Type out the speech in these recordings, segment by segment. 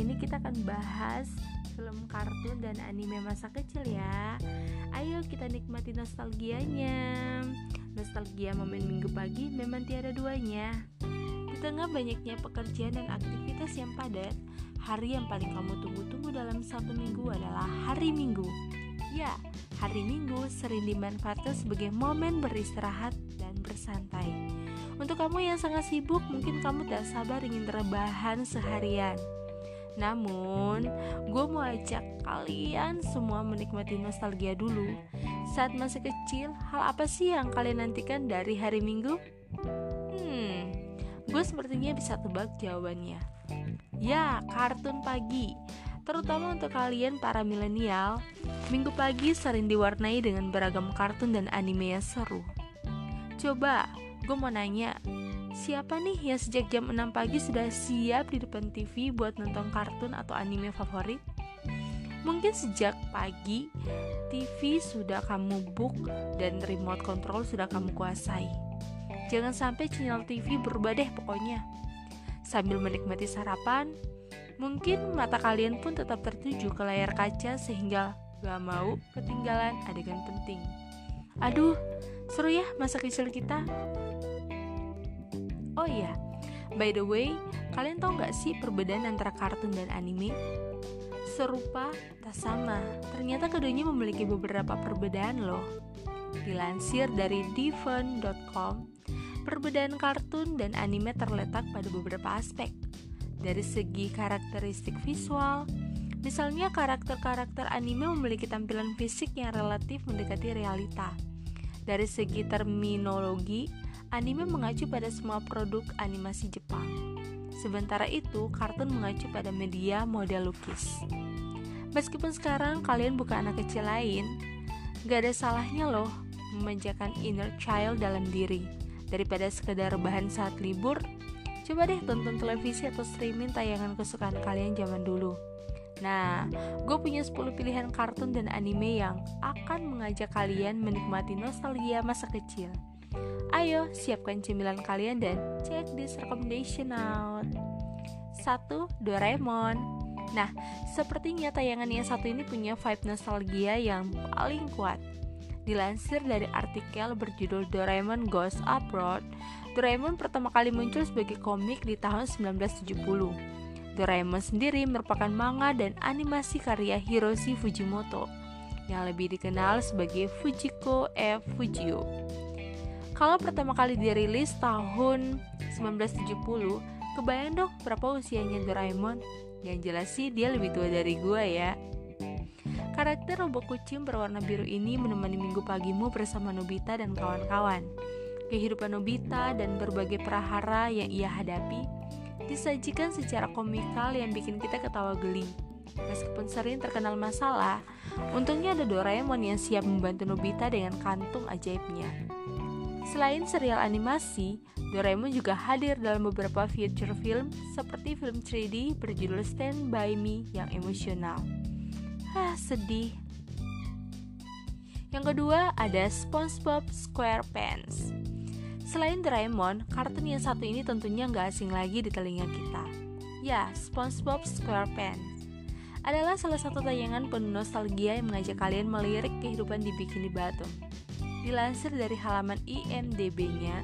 ini kita akan bahas film kartun dan anime masa kecil ya. Ayo kita nikmati nostalgianya. Nostalgia momen minggu pagi memang tiada duanya. Di tengah banyaknya pekerjaan dan aktivitas yang padat Hari yang paling kamu tunggu-tunggu dalam satu minggu adalah hari minggu. Ya, hari minggu sering dimanfaatkan sebagai momen beristirahat dan bersantai. Untuk kamu yang sangat sibuk, mungkin kamu tak sabar ingin rebahan seharian namun, gue mau ajak kalian semua menikmati nostalgia dulu. Saat masih kecil, hal apa sih yang kalian nantikan dari hari Minggu? Hmm, gue sepertinya bisa tebak jawabannya. Ya, kartun pagi. Terutama untuk kalian para milenial, minggu pagi sering diwarnai dengan beragam kartun dan anime yang seru. Coba, gue mau nanya, Siapa nih yang sejak jam 6 pagi sudah siap di depan TV buat nonton kartun atau anime favorit? Mungkin sejak pagi TV sudah kamu book dan remote control sudah kamu kuasai. Jangan sampai channel TV berubah deh pokoknya. Sambil menikmati sarapan, mungkin mata kalian pun tetap tertuju ke layar kaca sehingga gak mau ketinggalan adegan penting. Aduh, seru ya masa kecil kita. Oh iya, by the way, kalian tahu nggak sih perbedaan antara kartun dan anime? Serupa, tak sama. Ternyata keduanya memiliki beberapa perbedaan loh. Dilansir dari diven.com, perbedaan kartun dan anime terletak pada beberapa aspek. Dari segi karakteristik visual, misalnya karakter-karakter anime memiliki tampilan fisik yang relatif mendekati realita. Dari segi terminologi, anime mengacu pada semua produk animasi Jepang. Sementara itu, kartun mengacu pada media model lukis. Meskipun sekarang kalian bukan anak kecil lain, gak ada salahnya loh memanjakan inner child dalam diri. Daripada sekedar bahan saat libur, coba deh tonton televisi atau streaming tayangan kesukaan kalian zaman dulu. Nah, gue punya 10 pilihan kartun dan anime yang akan mengajak kalian menikmati nostalgia masa kecil. Ayo, siapkan cemilan kalian dan check this recommendation out. 1. Doraemon Nah, sepertinya tayangan yang satu ini punya vibe nostalgia yang paling kuat. Dilansir dari artikel berjudul Doraemon Goes Abroad, Doraemon pertama kali muncul sebagai komik di tahun 1970. Doraemon sendiri merupakan manga dan animasi karya Hiroshi Fujimoto yang lebih dikenal sebagai Fujiko F. Fujio. Kalau pertama kali dirilis tahun 1970, kebayang dong berapa usianya Doraemon? Yang jelas sih dia lebih tua dari gue ya. Karakter robot kucing berwarna biru ini menemani minggu pagimu bersama Nobita dan kawan-kawan. Kehidupan Nobita dan berbagai perahara yang ia hadapi disajikan secara komikal yang bikin kita ketawa geli. Meskipun sering terkenal masalah, untungnya ada Doraemon yang siap membantu Nobita dengan kantung ajaibnya. Selain serial animasi, Doraemon juga hadir dalam beberapa feature film seperti film 3D berjudul Stand By Me yang emosional. Hah, sedih. Yang kedua ada SpongeBob SquarePants. Selain Doraemon, kartun yang satu ini tentunya nggak asing lagi di telinga kita. Ya, SpongeBob SquarePants adalah salah satu tayangan penuh nostalgia yang mengajak kalian melirik kehidupan di Bikini Bottom. Dilansir dari halaman IMDb-nya,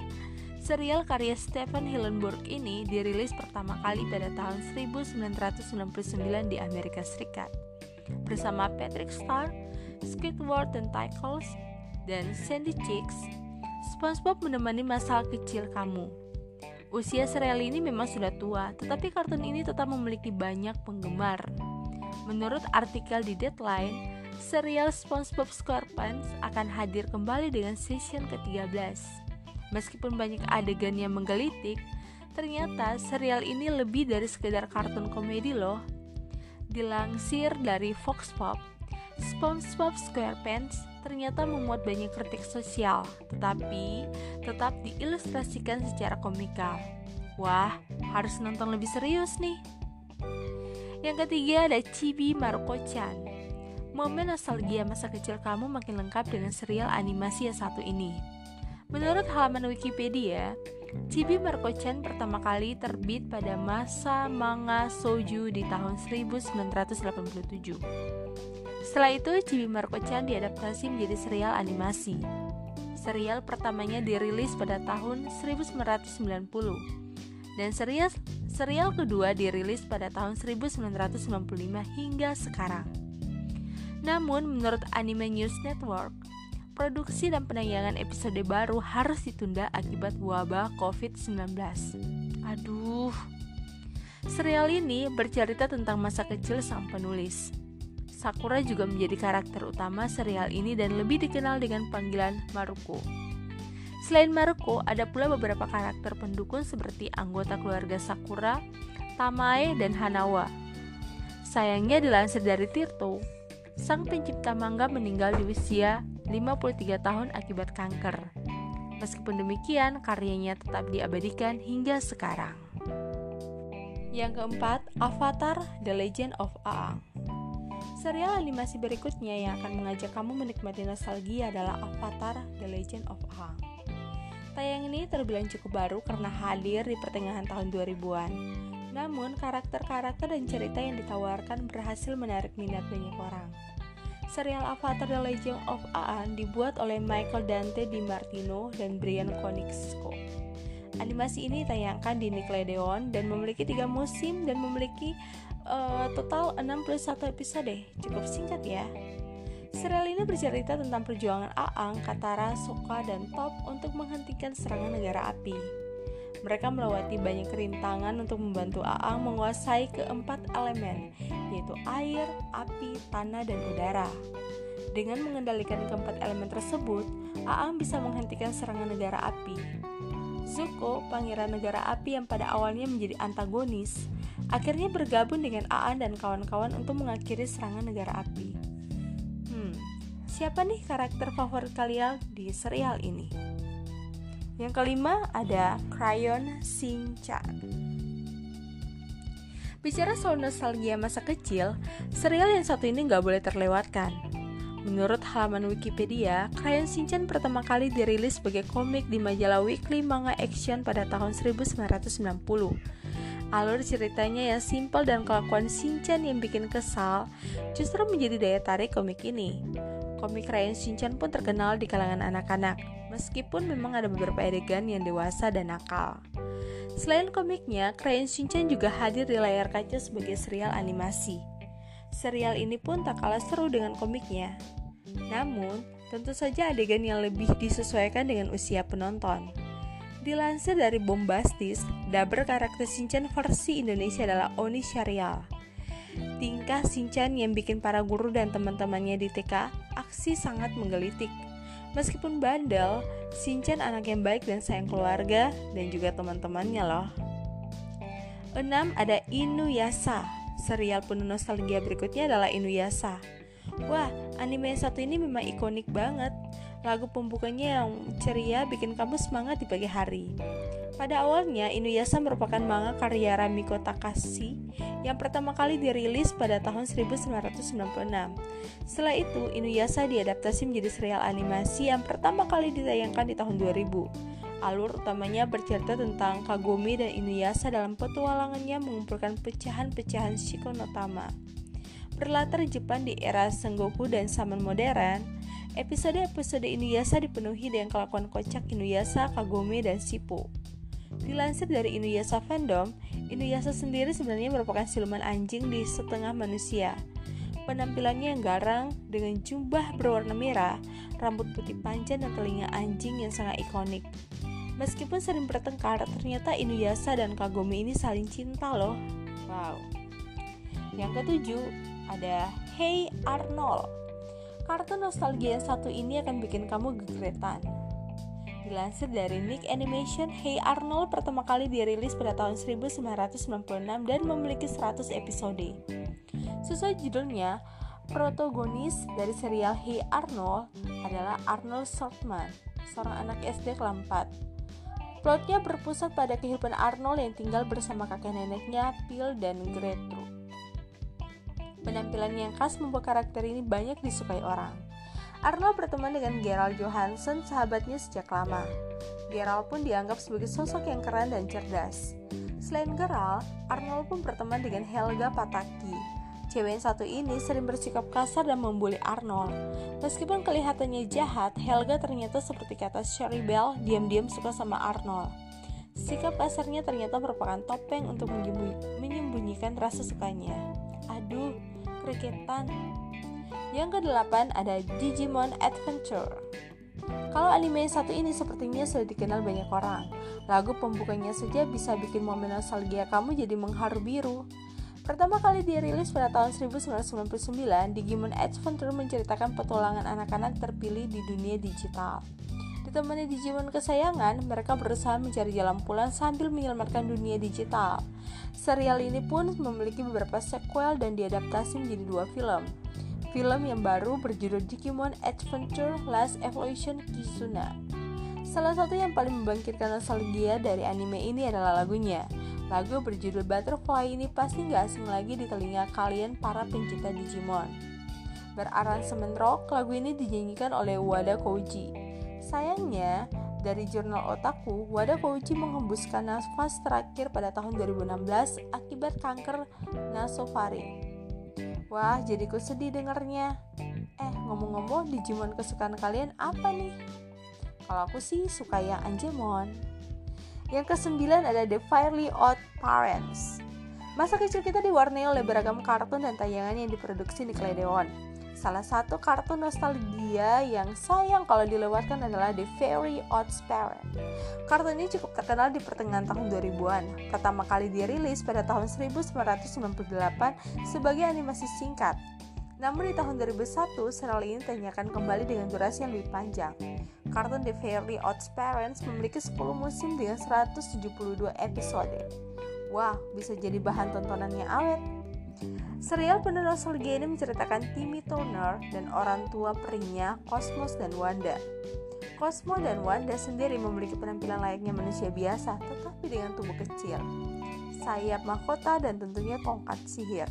serial karya Stephen Hillenburg ini dirilis pertama kali pada tahun 1999 di Amerika Serikat. Bersama Patrick Star, Squidward Tentacles, dan Sandy Cheeks, SpongeBob menemani masa kecil kamu. Usia serial ini memang sudah tua, tetapi kartun ini tetap memiliki banyak penggemar. Menurut artikel di Deadline, serial SpongeBob SquarePants akan hadir kembali dengan season ke-13. Meskipun banyak adegan yang menggelitik, ternyata serial ini lebih dari sekedar kartun komedi loh. Dilansir dari Fox Pop, SpongeBob SquarePants ternyata memuat banyak kritik sosial, tetapi tetap diilustrasikan secara komikal. Wah, harus nonton lebih serius nih. Yang ketiga ada Chibi Maruko-chan Momen nostalgia masa kecil kamu makin lengkap dengan serial animasi yang satu ini. Menurut halaman Wikipedia, Chibi Maruko-chan pertama kali terbit pada masa manga Soju di tahun 1987. Setelah itu, Chibi Maruko-chan diadaptasi menjadi serial animasi. Serial pertamanya dirilis pada tahun 1990 dan serial serial kedua dirilis pada tahun 1995 hingga sekarang. Namun, menurut Anime News Network, produksi dan penayangan episode baru harus ditunda akibat wabah COVID-19. Aduh. Serial ini bercerita tentang masa kecil sang penulis. Sakura juga menjadi karakter utama serial ini dan lebih dikenal dengan panggilan Maruko. Selain Maruko, ada pula beberapa karakter pendukung seperti anggota keluarga Sakura, Tamae, dan Hanawa. Sayangnya dilansir dari Tirto, sang pencipta manga meninggal di usia 53 tahun akibat kanker. Meskipun demikian, karyanya tetap diabadikan hingga sekarang. Yang keempat, Avatar The Legend of Aang. Serial animasi berikutnya yang akan mengajak kamu menikmati nostalgia adalah Avatar The Legend of Aang. Tayang ini terbilang cukup baru karena hadir di pertengahan tahun 2000-an. Namun, karakter-karakter dan cerita yang ditawarkan berhasil menarik minat banyak orang serial Avatar The Legend of Aang dibuat oleh Michael Dante Di Martino dan Brian Konietzko. Animasi ini ditayangkan di Nickelodeon dan memiliki tiga musim dan memiliki uh, total 61 episode. Cukup singkat ya. Serial ini bercerita tentang perjuangan Aang, Katara, Sokka, dan Top untuk menghentikan serangan negara api. Mereka melewati banyak kerintangan untuk membantu Aang menguasai keempat elemen, yaitu air, api, tanah, dan udara. Dengan mengendalikan keempat elemen tersebut, Aang bisa menghentikan serangan negara api. Zuko, pangeran negara api yang pada awalnya menjadi antagonis, akhirnya bergabung dengan Aang dan kawan-kawan untuk mengakhiri serangan negara api. Hmm, siapa nih karakter favorit kalian di serial ini? Yang kelima ada Crayon Shin-chan. Bicara soal nostalgia masa kecil, serial yang satu ini nggak boleh terlewatkan. Menurut halaman Wikipedia, Crayon Shinchan pertama kali dirilis sebagai komik di majalah Weekly Manga Action pada tahun 1990. Alur ceritanya yang simpel dan kelakuan Shinchan yang bikin kesal justru menjadi daya tarik komik ini. Komik Crayon Shinchan pun terkenal di kalangan anak-anak, meskipun memang ada beberapa adegan yang dewasa dan nakal. Selain komiknya, Crayon Shinchan juga hadir di layar kaca sebagai serial animasi. Serial ini pun tak kalah seru dengan komiknya. Namun, tentu saja adegan yang lebih disesuaikan dengan usia penonton. Dilansir dari Bombastis, dubber karakter Shinchan versi Indonesia adalah Oni Syarial. Tingkah Shinchan yang bikin para guru dan teman-temannya di TK aksi sangat menggelitik. Meskipun bandel, Shinchan anak yang baik dan sayang keluarga dan juga teman-temannya loh. 6. Ada Inuyasha. Serial penuh nostalgia berikutnya adalah Inuyasha. Wah, anime yang satu ini memang ikonik banget. Lagu pembukanya yang ceria bikin kamu semangat di pagi hari. Pada awalnya, Inuyasha merupakan manga karya Ramiko Takashi yang pertama kali dirilis pada tahun 1996. Setelah itu, Inuyasha diadaptasi menjadi serial animasi yang pertama kali ditayangkan di tahun 2000. Alur utamanya bercerita tentang Kagome dan Inuyasha dalam petualangannya mengumpulkan pecahan-pecahan Shikonotama. Berlatar Jepang di era Sengoku dan zaman modern, episode-episode Inuyasha dipenuhi dengan kelakuan kocak Inuyasha, Kagome, dan Shippo. Dilansir dari Inuyasha Fandom, Inuyasha sendiri sebenarnya merupakan siluman anjing di setengah manusia. Penampilannya yang garang dengan jubah berwarna merah, rambut putih panjang dan telinga anjing yang sangat ikonik. Meskipun sering bertengkar, ternyata Inuyasha dan Kagome ini saling cinta loh. Wow. Yang ketujuh, ada Hey Arnold. Kartun nostalgia yang satu ini akan bikin kamu gegeretan. Dilansir dari Nick Animation, Hey Arnold pertama kali dirilis pada tahun 1996 dan memiliki 100 episode. Sesuai judulnya, protagonis dari serial Hey Arnold adalah Arnold Shortman, seorang anak SD kelas 4. Plotnya berpusat pada kehidupan Arnold yang tinggal bersama kakek neneknya, Phil dan Gertrude. Penampilan yang khas membuat karakter ini banyak disukai orang. Arnold berteman dengan Gerald Johansson, sahabatnya sejak lama. Gerald pun dianggap sebagai sosok yang keren dan cerdas. Selain Gerald, Arnold pun berteman dengan Helga Pataki. Cewek yang satu ini sering bersikap kasar dan membuli Arnold. Meskipun kelihatannya jahat, Helga ternyata seperti kata Sherry Bell, diam-diam suka sama Arnold. Sikap kasarnya ternyata merupakan topeng untuk menyembunyikan rasa sukanya. Aduh, kriketan. Yang kedelapan ada Digimon Adventure. Kalau anime satu ini sepertinya sudah dikenal banyak orang. Lagu pembukanya saja bisa bikin momen nostalgia kamu jadi mengharu biru. Pertama kali dirilis pada tahun 1999, Digimon Adventure menceritakan petualangan anak-anak terpilih di dunia digital. Ditemani Digimon kesayangan, mereka berusaha mencari jalan pulang sambil menyelamatkan dunia digital. Serial ini pun memiliki beberapa sequel dan diadaptasi menjadi dua film. Film yang baru berjudul Digimon Adventure Last Evolution Kizuna. Salah satu yang paling membangkitkan nostalgia dari anime ini adalah lagunya. Lagu berjudul Butterfly ini pasti nggak asing lagi di telinga kalian para pencinta Digimon. Beraransemen rock, lagu ini dinyanyikan oleh Wada Koji. Sayangnya, dari jurnal Otaku, Wada Koji menghembuskan nafas terakhir pada tahun 2016 akibat kanker nasofaring. Wah, jadi ku sedih dengernya. Eh, ngomong-ngomong, Digimon kesukaan kalian apa nih? Kalau aku sih suka yang Angemon. Yang kesembilan ada The Fairly Odd Parents. Masa kecil kita diwarnai oleh beragam kartun dan tayangan yang diproduksi Nickelodeon. Salah satu kartun nostalgia yang sayang kalau dilewatkan adalah The Very Odd Parents. Kartun ini cukup terkenal di pertengahan tahun 2000-an. Pertama kali dirilis pada tahun 1998 sebagai animasi singkat. Namun di tahun 2001, serial ini ditanyakan kembali dengan durasi yang lebih panjang. Kartun The Very Odd Parents memiliki 10 musim dengan 172 episode. Wah, bisa jadi bahan tontonan yang awet. Serial penuh nostalgia ini menceritakan Timmy Turner dan orang tua perinya Cosmos dan Wanda. Cosmo dan Wanda sendiri memiliki penampilan layaknya manusia biasa, tetapi dengan tubuh kecil, sayap mahkota, dan tentunya tongkat sihir.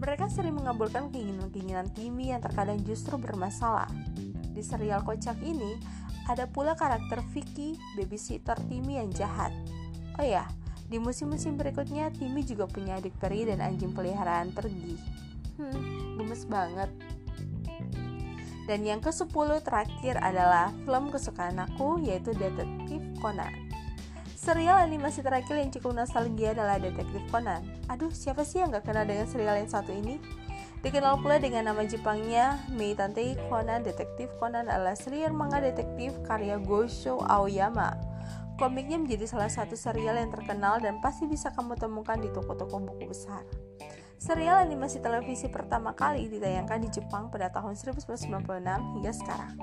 Mereka sering mengabulkan keinginan-keinginan Timmy yang terkadang justru bermasalah. Di serial kocak ini, ada pula karakter Vicky, babysitter Timmy yang jahat. Oh ya, di musim-musim berikutnya, Timmy juga punya adik peri dan anjing peliharaan pergi. Hmm, gemes banget. Dan yang ke-10 terakhir adalah film kesukaan aku yaitu Detektif Conan. Serial animasi terakhir yang cukup nostalgia adalah Detektif Conan. Aduh, siapa sih yang gak kenal dengan serial yang satu ini? Dikenal pula dengan nama Jepangnya Meitantei Conan Detektif Conan adalah serial manga detektif karya Gosho Aoyama Komiknya menjadi salah satu serial yang terkenal dan pasti bisa kamu temukan di toko-toko buku besar. Serial animasi televisi pertama kali ditayangkan di Jepang pada tahun 1996 hingga sekarang.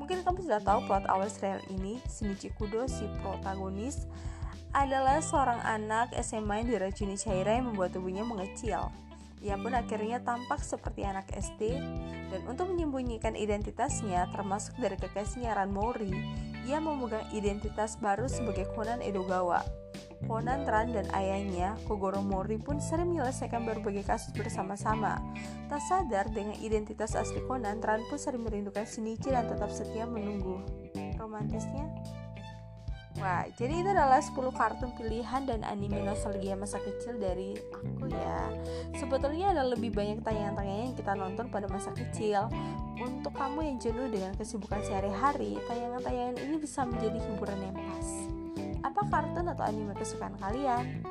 Mungkin kamu sudah tahu plot awal serial ini, Shinichi Kudo, si protagonis, adalah seorang anak SMA yang diracuni cairan yang membuat tubuhnya mengecil. Ia pun akhirnya tampak seperti anak SD, dan untuk menyembunyikan identitasnya, termasuk dari kekasihnya Ranmori, ia memegang identitas baru sebagai Conan Edogawa. Conan Tran dan ayahnya, Kogoro Mori pun sering menyelesaikan berbagai kasus bersama-sama. Tak sadar dengan identitas asli Conan, Tran pun sering merindukan Shinichi dan tetap setia menunggu. Romantisnya? Wah, jadi itu adalah 10 kartun pilihan dan anime nostalgia masa kecil dari aku ya. Sebetulnya ada lebih banyak tayangan-tayangan yang kita nonton pada masa kecil. Untuk kamu yang jenuh dengan kesibukan sehari-hari, tayangan-tayangan ini bisa menjadi hiburan yang pas. Apa kartun atau anime kesukaan kalian?